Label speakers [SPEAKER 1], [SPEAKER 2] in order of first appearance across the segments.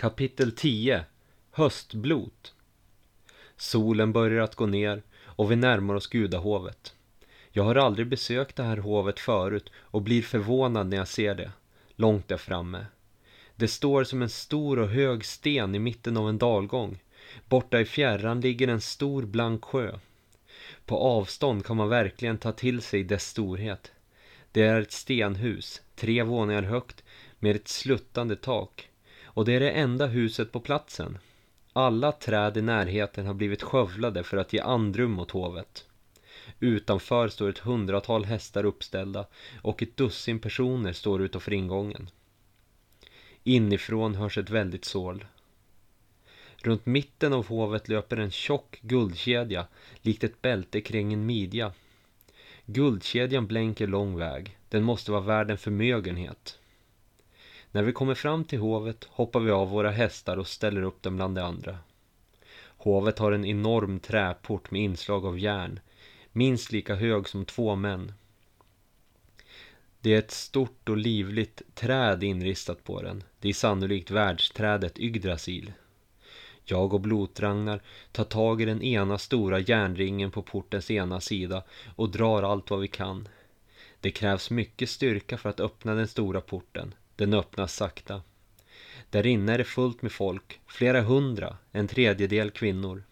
[SPEAKER 1] Kapitel 10 Höstblot Solen börjar att gå ner och vi närmar oss gudahovet. Jag har aldrig besökt det här hovet förut och blir förvånad när jag ser det, långt där framme. Det står som en stor och hög sten i mitten av en dalgång. Borta i fjärran ligger en stor blank sjö. På avstånd kan man verkligen ta till sig dess storhet. Det är ett stenhus, tre våningar högt, med ett sluttande tak. Och det är det enda huset på platsen. Alla träd i närheten har blivit skövlade för att ge andrum åt hovet. Utanför står ett hundratal hästar uppställda och ett dussin personer står utanför ingången. Inifrån hörs ett väldigt sål. Runt mitten av hovet löper en tjock guldkedja likt ett bälte kring en midja. Guldkedjan blänker lång väg. Den måste vara värd en förmögenhet. När vi kommer fram till hovet hoppar vi av våra hästar och ställer upp dem bland de andra. Hovet har en enorm träport med inslag av järn, minst lika hög som två män. Det är ett stort och livligt träd inristat på den. Det är sannolikt världsträdet Yggdrasil. Jag och Blotragnar tar tag i den ena stora järnringen på portens ena sida och drar allt vad vi kan. Det krävs mycket styrka för att öppna den stora porten. Den öppnas sakta. Där inne är det fullt med folk, flera hundra, en tredjedel kvinnor.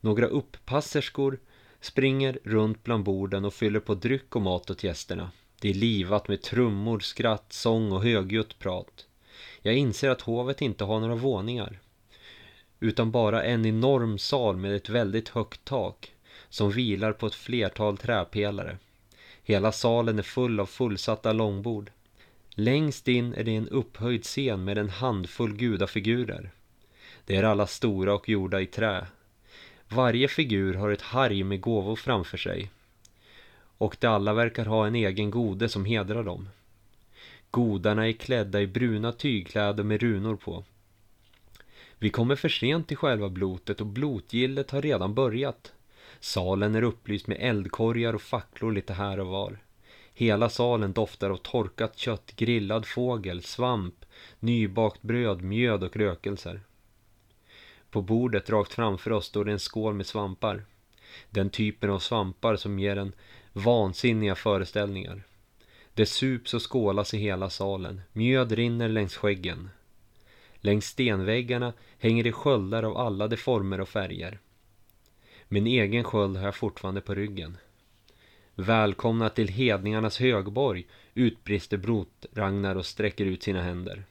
[SPEAKER 1] Några upppasserskor springer runt bland borden och fyller på dryck och mat åt gästerna. Det är livat med trummor, skratt, sång och högljutt prat. Jag inser att hovet inte har några våningar. Utan bara en enorm sal med ett väldigt högt tak som vilar på ett flertal träpelare. Hela salen är full av fullsatta långbord. Längst in är det en upphöjd scen med en handfull gudafigurer. De är alla stora och gjorda i trä. Varje figur har ett harg med gåvor framför sig. Och de alla verkar ha en egen gode som hedrar dem. Godarna är klädda i bruna tygkläder med runor på. Vi kommer för sent till själva blotet och blotgillet har redan börjat. Salen är upplyst med eldkorgar och facklor lite här och var. Hela salen doftar av torkat kött, grillad fågel, svamp, nybakt bröd, mjöd och rökelser. På bordet rakt framför oss står det en skål med svampar. Den typen av svampar som ger en vansinniga föreställningar. Det sups och skålas i hela salen. Mjöd rinner längs skäggen. Längs stenväggarna hänger det sköldar av alla de former och färger. Min egen sköld har jag fortfarande på ryggen. Välkomna till hedningarnas högborg, utbrister Brot Ragnar och sträcker ut sina händer.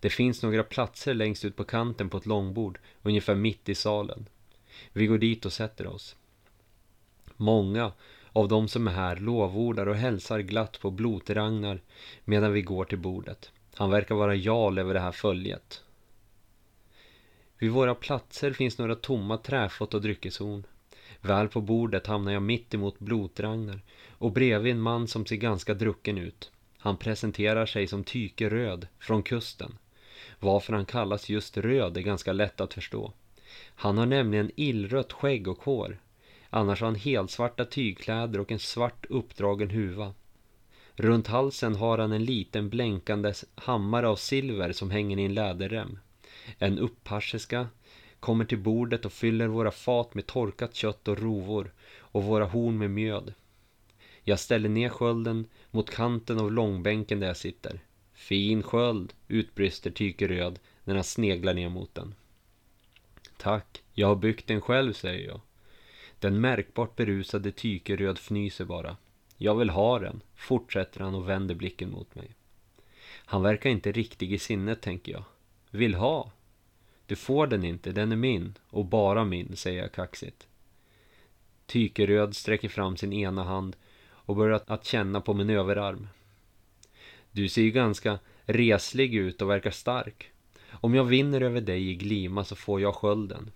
[SPEAKER 1] Det finns några platser längst ut på kanten på ett långbord, ungefär mitt i salen. Vi går dit och sätter oss. Många av de som är här lovordar och hälsar glatt på Blot-Ragnar medan vi går till bordet. Han verkar vara jarl över det här följet. Vid våra platser finns några tomma träfat och dryckeshorn. Väl på bordet hamnar jag mitt emot Blotragnar och bredvid en man som ser ganska drucken ut. Han presenterar sig som Tyke Röd från kusten. Varför han kallas just Röd är ganska lätt att förstå. Han har nämligen illrött skägg och hår. Annars har han helsvarta tygkläder och en svart uppdragen huva. Runt halsen har han en liten blänkande hammare av silver som hänger i en läderrem. En upphascherska kommer till bordet och fyller våra fat med torkat kött och rovor och våra horn med mjöd. Jag ställer ner skölden mot kanten av långbänken där jag sitter. Fin sköld, utbrister Tyke Röd när han sneglar ner mot den. Tack, jag har byggt den själv, säger jag. Den märkbart berusade Tyke Röd fnyser bara. Jag vill ha den, fortsätter han och vänder blicken mot mig. Han verkar inte riktig i sinnet, tänker jag. Vill ha? Du får den inte, den är min. Och bara min, säger jag kaxigt. Tykeröd sträcker fram sin ena hand och börjar att känna på min överarm. Du ser ju ganska reslig ut och verkar stark. Om jag vinner över dig i Glima så får jag skölden.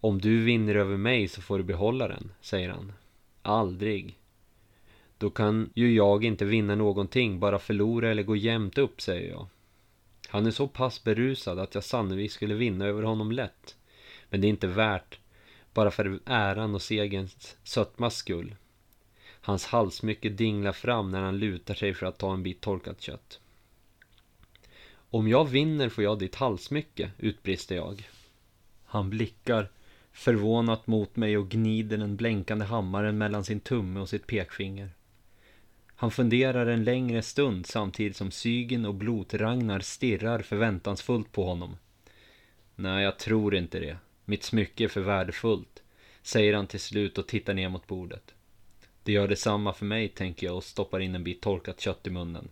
[SPEAKER 1] Om du vinner över mig så får du behålla den, säger han. Aldrig. Då kan ju jag inte vinna någonting, bara förlora eller gå jämnt upp, säger jag. Han är så pass berusad att jag sannolikt skulle vinna över honom lätt. Men det är inte värt, bara för äran och segerns sötmas skull. Hans halsmycke dinglar fram när han lutar sig för att ta en bit torkat kött. Om jag vinner får jag ditt halsmycke, utbrister jag. Han blickar förvånat mot mig och gnider den blänkande hammaren mellan sin tumme och sitt pekfinger. Han funderar en längre stund samtidigt som Sygen och Blot-Ragnar stirrar förväntansfullt på honom. Nej, jag tror inte det. Mitt smycke är för värdefullt, säger han till slut och tittar ner mot bordet. Det gör detsamma för mig, tänker jag och stoppar in en bit torkat kött i munnen.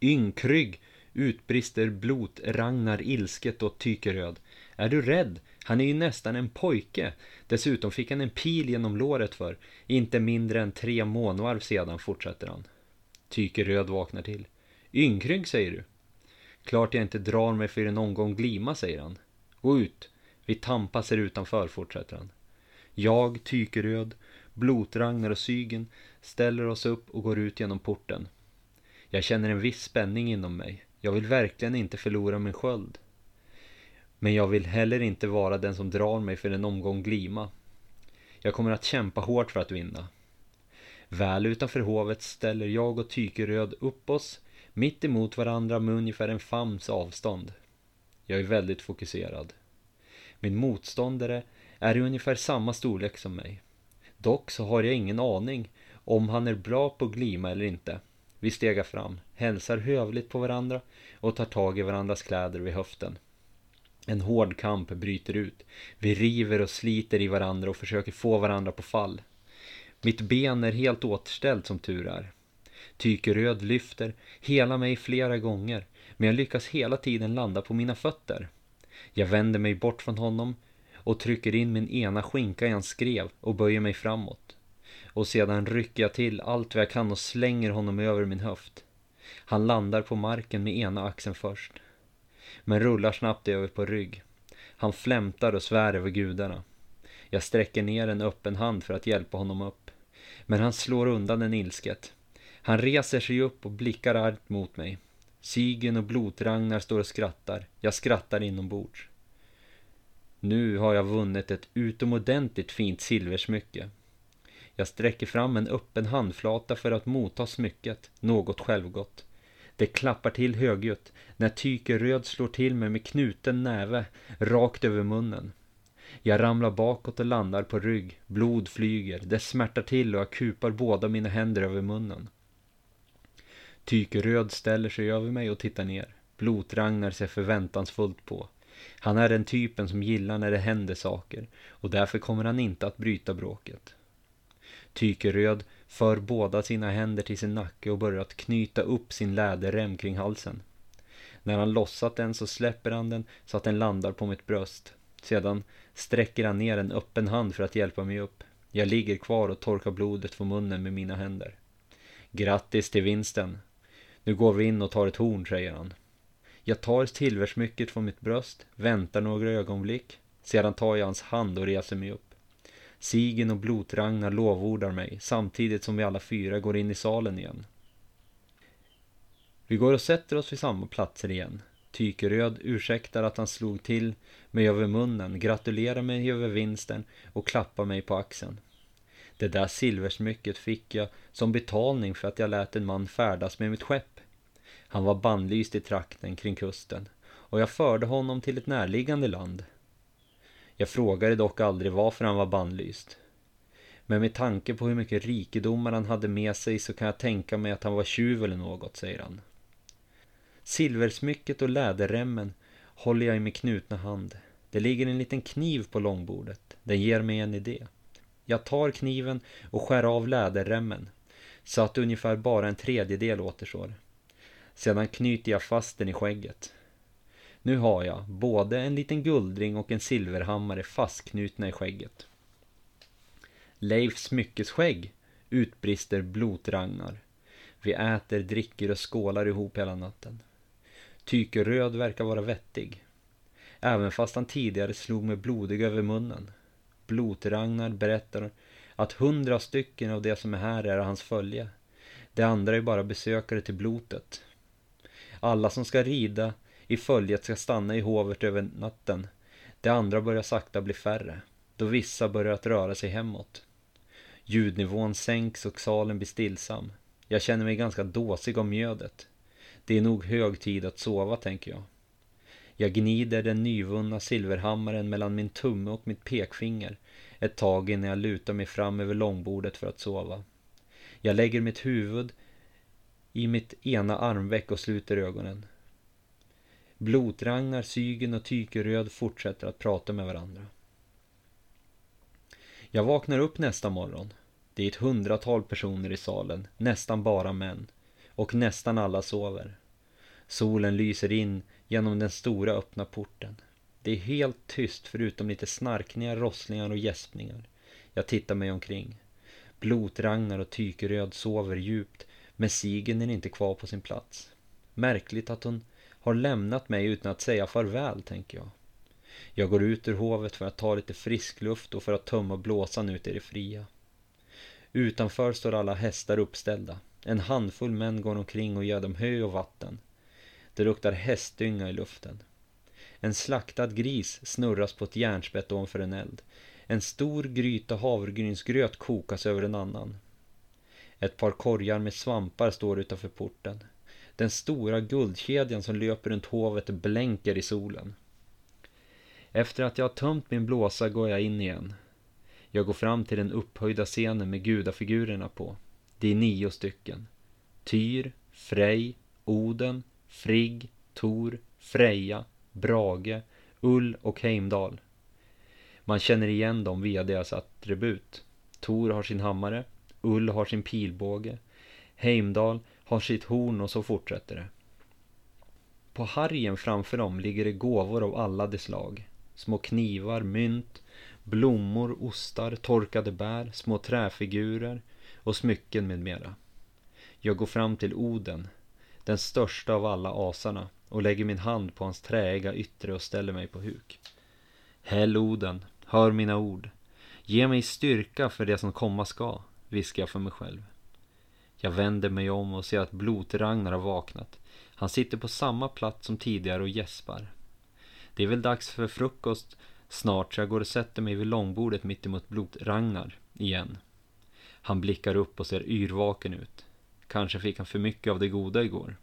[SPEAKER 1] Ynkrygg, utbrister Blot-Ragnar ilsket och Tykeröd. Är du rädd? Han är ju nästan en pojke. Dessutom fick han en pil genom låret för inte mindre än tre månvarv sedan, fortsätter han. Tykeröd vaknar till. Ynkrygg, säger du? Klart jag inte drar mig för en omgång glima, säger han. Gå ut. Vi tampas här utanför, fortsätter han. Jag, Tykeröd, Blotragnar och Sygen ställer oss upp och går ut genom porten. Jag känner en viss spänning inom mig. Jag vill verkligen inte förlora min sköld. Men jag vill heller inte vara den som drar mig för en omgång glima. Jag kommer att kämpa hårt för att vinna. Väl utanför hovet ställer jag och Tykeröd upp oss mitt emot varandra med ungefär en famns avstånd. Jag är väldigt fokuserad. Min motståndare är i ungefär samma storlek som mig. Dock så har jag ingen aning om han är bra på glima eller inte. Vi stegar fram, hälsar hövligt på varandra och tar tag i varandras kläder vid höften. En hård kamp bryter ut. Vi river och sliter i varandra och försöker få varandra på fall. Mitt ben är helt återställt som tur är. Tykeröd lyfter hela mig flera gånger, men jag lyckas hela tiden landa på mina fötter. Jag vänder mig bort från honom och trycker in min ena skinka i hans skrev och böjer mig framåt. Och sedan rycker jag till allt vad jag kan och slänger honom över min höft. Han landar på marken med ena axeln först men rullar snabbt över på rygg. Han flämtar och svär över gudarna. Jag sträcker ner en öppen hand för att hjälpa honom upp. Men han slår undan den ilsket. Han reser sig upp och blickar argt mot mig. Sigen och Blotragnar står och skrattar. Jag skrattar inombords. Nu har jag vunnit ett utomordentligt fint silversmycke. Jag sträcker fram en öppen handflata för att motta smycket, något självgott. Det klappar till högljutt när Tykeröd slår till mig med knuten näve rakt över munnen. Jag ramlar bakåt och landar på rygg, blod flyger, det smärtar till och jag kupar båda mina händer över munnen. Tykeröd ställer sig över mig och tittar ner. Blotragnar ser förväntansfullt på. Han är den typen som gillar när det händer saker och därför kommer han inte att bryta bråket. Tykeröd för båda sina händer till sin nacke och börjar att knyta upp sin läderrem kring halsen. När han lossat den så släpper han den så att den landar på mitt bröst. Sedan sträcker han ner en öppen hand för att hjälpa mig upp. Jag ligger kvar och torkar blodet från munnen med mina händer. Grattis till vinsten. Nu går vi in och tar ett horn, säger han. Jag tar silversmycket från mitt bröst, väntar några ögonblick. Sedan tar jag hans hand och reser mig upp. Sigen och Blotragnar lovordar mig samtidigt som vi alla fyra går in i salen igen. Vi går och sätter oss vid samma platser igen. Tykeröd ursäktar att han slog till mig över munnen, gratulerar mig över vinsten och klappar mig på axeln. Det där silversmycket fick jag som betalning för att jag lät en man färdas med mitt skepp. Han var bannlyst i trakten kring kusten och jag förde honom till ett närliggande land. Jag frågade dock aldrig varför han var bannlyst. Men med tanke på hur mycket rikedomar han hade med sig så kan jag tänka mig att han var tjuv eller något, säger han. Silversmycket och läderremmen håller jag i min knutna hand. Det ligger en liten kniv på långbordet. Den ger mig en idé. Jag tar kniven och skär av läderremmen så att ungefär bara en tredjedel återstår. Sedan knyter jag fast den i skägget. Nu har jag både en liten guldring och en silverhammare fastknutna i skägget. Leif smyckesskägg, utbrister Blotragnar. Vi äter, dricker och skålar ihop hela natten. Tykeröd verkar vara vettig. Även fast han tidigare slog mig blodig över munnen. Blotragnar berättar att hundra stycken av de som är här är hans följe. De andra är bara besökare till blotet. Alla som ska rida i följet ska stanna i hovet över natten. De andra börjar sakta bli färre, då vissa börjar att röra sig hemåt. Ljudnivån sänks och salen blir stillsam. Jag känner mig ganska dåsig av mjödet. Det är nog hög tid att sova, tänker jag. Jag gnider den nyvunna silverhammaren mellan min tumme och mitt pekfinger ett tag innan jag lutar mig fram över långbordet för att sova. Jag lägger mitt huvud i mitt ena armveck och sluter ögonen. Blotragnar, Sygen och Tykeröd fortsätter att prata med varandra. Jag vaknar upp nästa morgon. Det är ett hundratal personer i salen, nästan bara män. Och nästan alla sover. Solen lyser in genom den stora öppna porten. Det är helt tyst förutom lite snarkningar, rosslingar och gäspningar. Jag tittar mig omkring. Blotragnar och Tykeröd sover djupt, men Sigen är inte kvar på sin plats. Märkligt att hon har lämnat mig utan att säga farväl, tänker jag. Jag går ut ur hovet för att ta lite frisk luft och för att tömma blåsan ut i det fria. Utanför står alla hästar uppställda. En handfull män går omkring och ger dem hö och vatten. Det luktar hästdynga i luften. En slaktad gris snurras på ett järnspett ovanför en eld. En stor gryta havregrynsgröt kokas över en annan. Ett par korgar med svampar står utanför porten. Den stora guldkedjan som löper runt hovet blänker i solen. Efter att jag har tömt min blåsa går jag in igen. Jag går fram till den upphöjda scenen med gudafigurerna på. Det är nio stycken. Tyr, Frej, Oden, Frigg, Tor, Freja, Brage, Ull och Heimdal. Man känner igen dem via deras attribut. Tor har sin hammare, Ull har sin pilbåge, Heimdal har sitt horn och så fortsätter det. På hargen framför dem ligger det gåvor av alla de slag. Små knivar, mynt, blommor, ostar, torkade bär, små träfigurer och smycken med mera. Jag går fram till Oden, den största av alla asarna och lägger min hand på hans träiga yttre och ställer mig på huk. Häll Oden, hör mina ord. Ge mig styrka för det som komma ska, viskar jag för mig själv. Jag vänder mig om och ser att Blot-Ragnar har vaknat. Han sitter på samma plats som tidigare och gäspar. Det är väl dags för frukost snart så jag går och sätter mig vid långbordet mittemot Blot-Ragnar igen. Han blickar upp och ser yrvaken ut. Kanske fick han för mycket av det goda igår.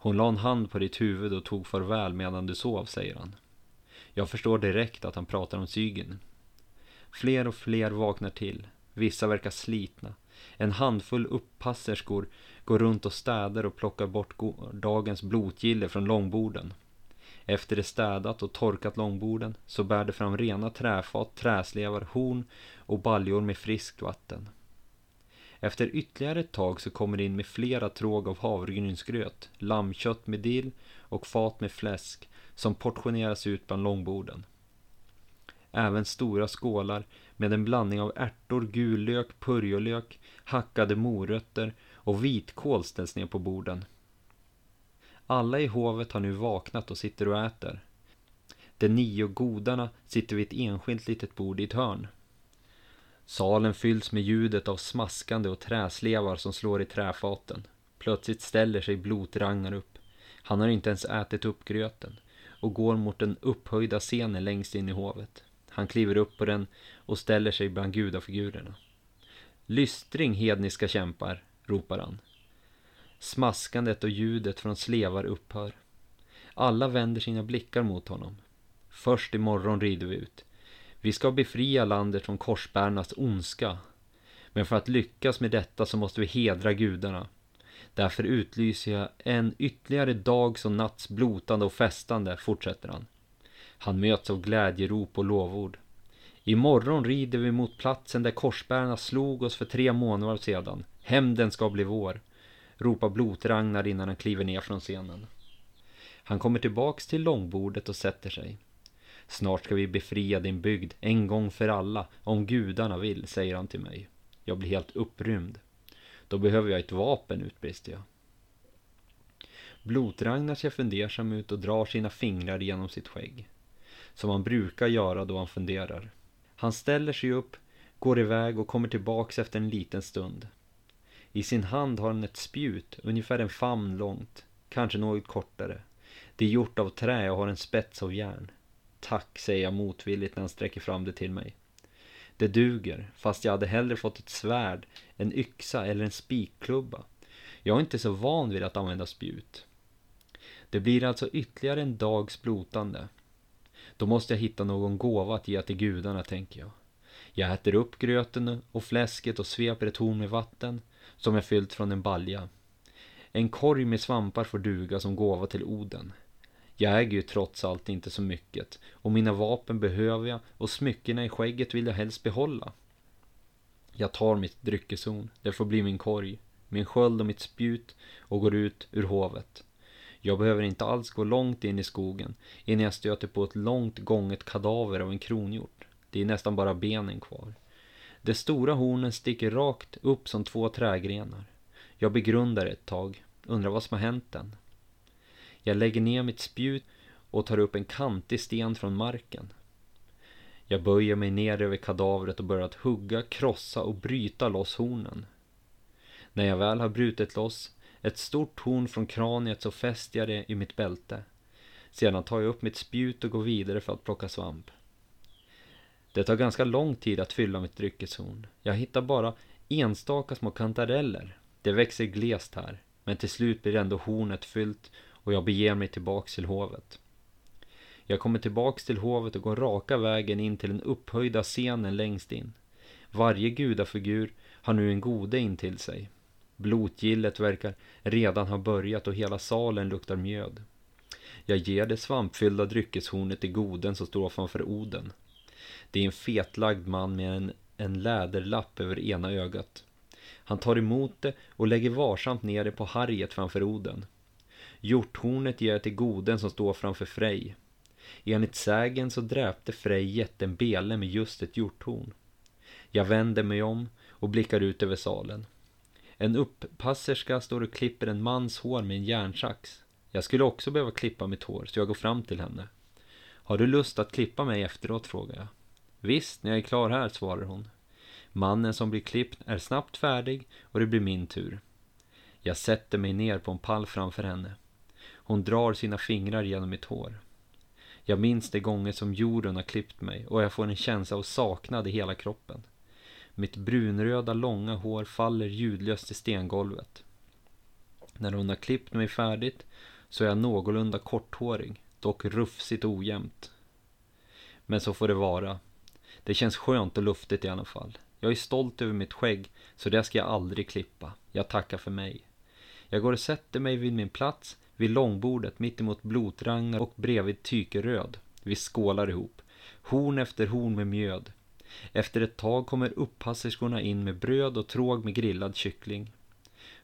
[SPEAKER 1] Hon la en hand på ditt huvud och tog farväl medan du sov, säger han. Jag förstår direkt att han pratar om Sygen. Fler och fler vaknar till. Vissa verkar slitna. En handfull uppasserskor går runt och städar och plockar bort dagens blotgille från långborden. Efter det städat och torkat långborden så bär det fram rena träfat, träslevar, horn och baljor med friskt vatten. Efter ytterligare ett tag så kommer det in med flera tråg av havregrynsgröt, lammkött med dill och fat med fläsk som portioneras ut bland långborden. Även stora skålar med en blandning av ärtor, gul lök, purjolök, hackade morötter och vitkål ställs ner på borden. Alla i hovet har nu vaknat och sitter och äter. De nio godarna sitter vid ett enskilt litet bord i ett hörn. Salen fylls med ljudet av smaskande och träslevar som slår i träfaten. Plötsligt ställer sig Blotrangar upp. Han har inte ens ätit upp gröten och går mot den upphöjda scenen längst in i hovet. Han kliver upp på den och ställer sig bland gudafigurerna. Lystring, hedniska kämpar, ropar han. Smaskandet och ljudet från slevar upphör. Alla vänder sina blickar mot honom. Först imorgon rider vi ut. Vi ska befria landet från korsbärarnas ondska. Men för att lyckas med detta så måste vi hedra gudarna. Därför utlyser jag en ytterligare dags och natts blotande och festande, fortsätter han. Han möts av glädjerop och lovord. Imorgon rider vi mot platsen där korsbärarna slog oss för tre månader sedan. Hämnden ska bli vår, ropar Blot-Ragnar innan han kliver ner från scenen. Han kommer tillbaks till långbordet och sätter sig. Snart ska vi befria din bygd en gång för alla, om gudarna vill, säger han till mig. Jag blir helt upprymd. Då behöver jag ett vapen, utbrister jag. Blot-Ragnar ser fundersam ut och drar sina fingrar genom sitt skägg. Som han brukar göra då han funderar. Han ställer sig upp, går iväg och kommer tillbaks efter en liten stund. I sin hand har han ett spjut, ungefär en famn långt, kanske något kortare. Det är gjort av trä och har en spets av järn. Tack, säger jag motvilligt när han sträcker fram det till mig. Det duger, fast jag hade hellre fått ett svärd, en yxa eller en spikklubba. Jag är inte så van vid att använda spjut. Det blir alltså ytterligare en dags blotande. Då måste jag hitta någon gåva att ge till gudarna, tänker jag. Jag äter upp gröten och fläsket och sveper ett horn med vatten som jag fyllt från en balja. En korg med svampar får duga som gåva till Oden. Jag äger ju trots allt inte så mycket och mina vapen behöver jag och smyckena i skägget vill jag helst behålla. Jag tar mitt dryckeshorn, det får bli min korg, min sköld och mitt spjut och går ut ur hovet. Jag behöver inte alls gå långt in i skogen innan jag stöter på ett långt gånget kadaver av en kronhjort. Det är nästan bara benen kvar. De stora hornen sticker rakt upp som två trägrenar. Jag begrundar ett tag, undrar vad som har hänt den. Jag lägger ner mitt spjut och tar upp en kantig sten från marken. Jag böjer mig ner över kadavret och börjar att hugga, krossa och bryta loss hornen. När jag väl har brutit loss ett stort horn från kraniet så fäster jag det i mitt bälte. Sedan tar jag upp mitt spjut och går vidare för att plocka svamp. Det tar ganska lång tid att fylla mitt dryckeshorn. Jag hittar bara enstaka små kantareller. Det växer glest här, men till slut blir ändå hornet fyllt och jag beger mig tillbaks till hovet. Jag kommer tillbaks till hovet och går raka vägen in till den upphöjda scenen längst in. Varje gudafigur har nu en gode in till sig. Blotgillet verkar redan ha börjat och hela salen luktar mjöd. Jag ger det svampfyllda dryckeshornet till goden som står framför Oden. Det är en fetlagd man med en, en läderlapp över ena ögat. Han tar emot det och lägger varsamt ner det på harriet framför Oden. Hjorthornet ger jag till goden som står framför Frej. Enligt sägen så dräpte Frej jätten Bele med just ett hjorthorn. Jag vänder mig om och blickar ut över salen. En upppasserska står och klipper en mans hår med en järnsax. Jag skulle också behöva klippa mitt hår, så jag går fram till henne. Har du lust att klippa mig efteråt, frågar jag. Visst, när jag är klar här, svarar hon. Mannen som blir klippt är snabbt färdig och det blir min tur. Jag sätter mig ner på en pall framför henne. Hon drar sina fingrar genom mitt hår. Jag minns de gånger som jorden har klippt mig och jag får en känsla av saknad i hela kroppen. Mitt brunröda långa hår faller ljudlöst i stengolvet. När hon har klippt mig färdigt så är jag någorlunda korthårig, dock rufsigt ojämnt. Men så får det vara. Det känns skönt och luftigt i alla fall. Jag är stolt över mitt skägg, så det ska jag aldrig klippa. Jag tackar för mig. Jag går och sätter mig vid min plats, vid långbordet mittemot Blotragnar och bredvid Tykeröd. Vi skålar ihop. Horn efter horn med mjöd. Efter ett tag kommer upppasserskorna in med bröd och tråg med grillad kyckling.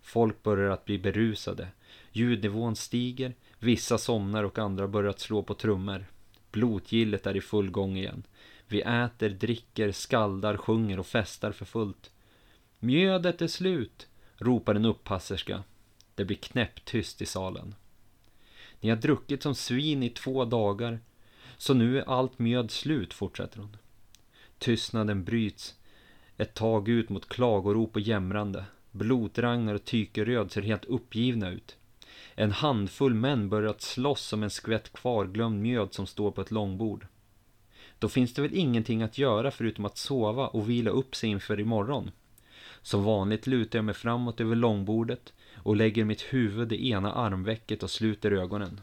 [SPEAKER 1] Folk börjar att bli berusade. Ljudnivån stiger, vissa somnar och andra börjar att slå på trummor. Blotgillet är i full gång igen. Vi äter, dricker, skaldar, sjunger och festar för fullt. Mjödet är slut, ropar en upppasserska. Det blir knäpptyst i salen. Ni har druckit som svin i två dagar, så nu är allt mjöd slut, fortsätter hon. Tystnaden bryts ett tag ut mot klagorop och jämrande. Blotragnar och Tykeröd ser helt uppgivna ut. En handfull män börjar att slåss om en skvätt kvarglömd mjöd som står på ett långbord. Då finns det väl ingenting att göra förutom att sova och vila upp sig inför imorgon. Som vanligt lutar jag mig framåt över långbordet och lägger mitt huvud i ena armvecket och sluter ögonen.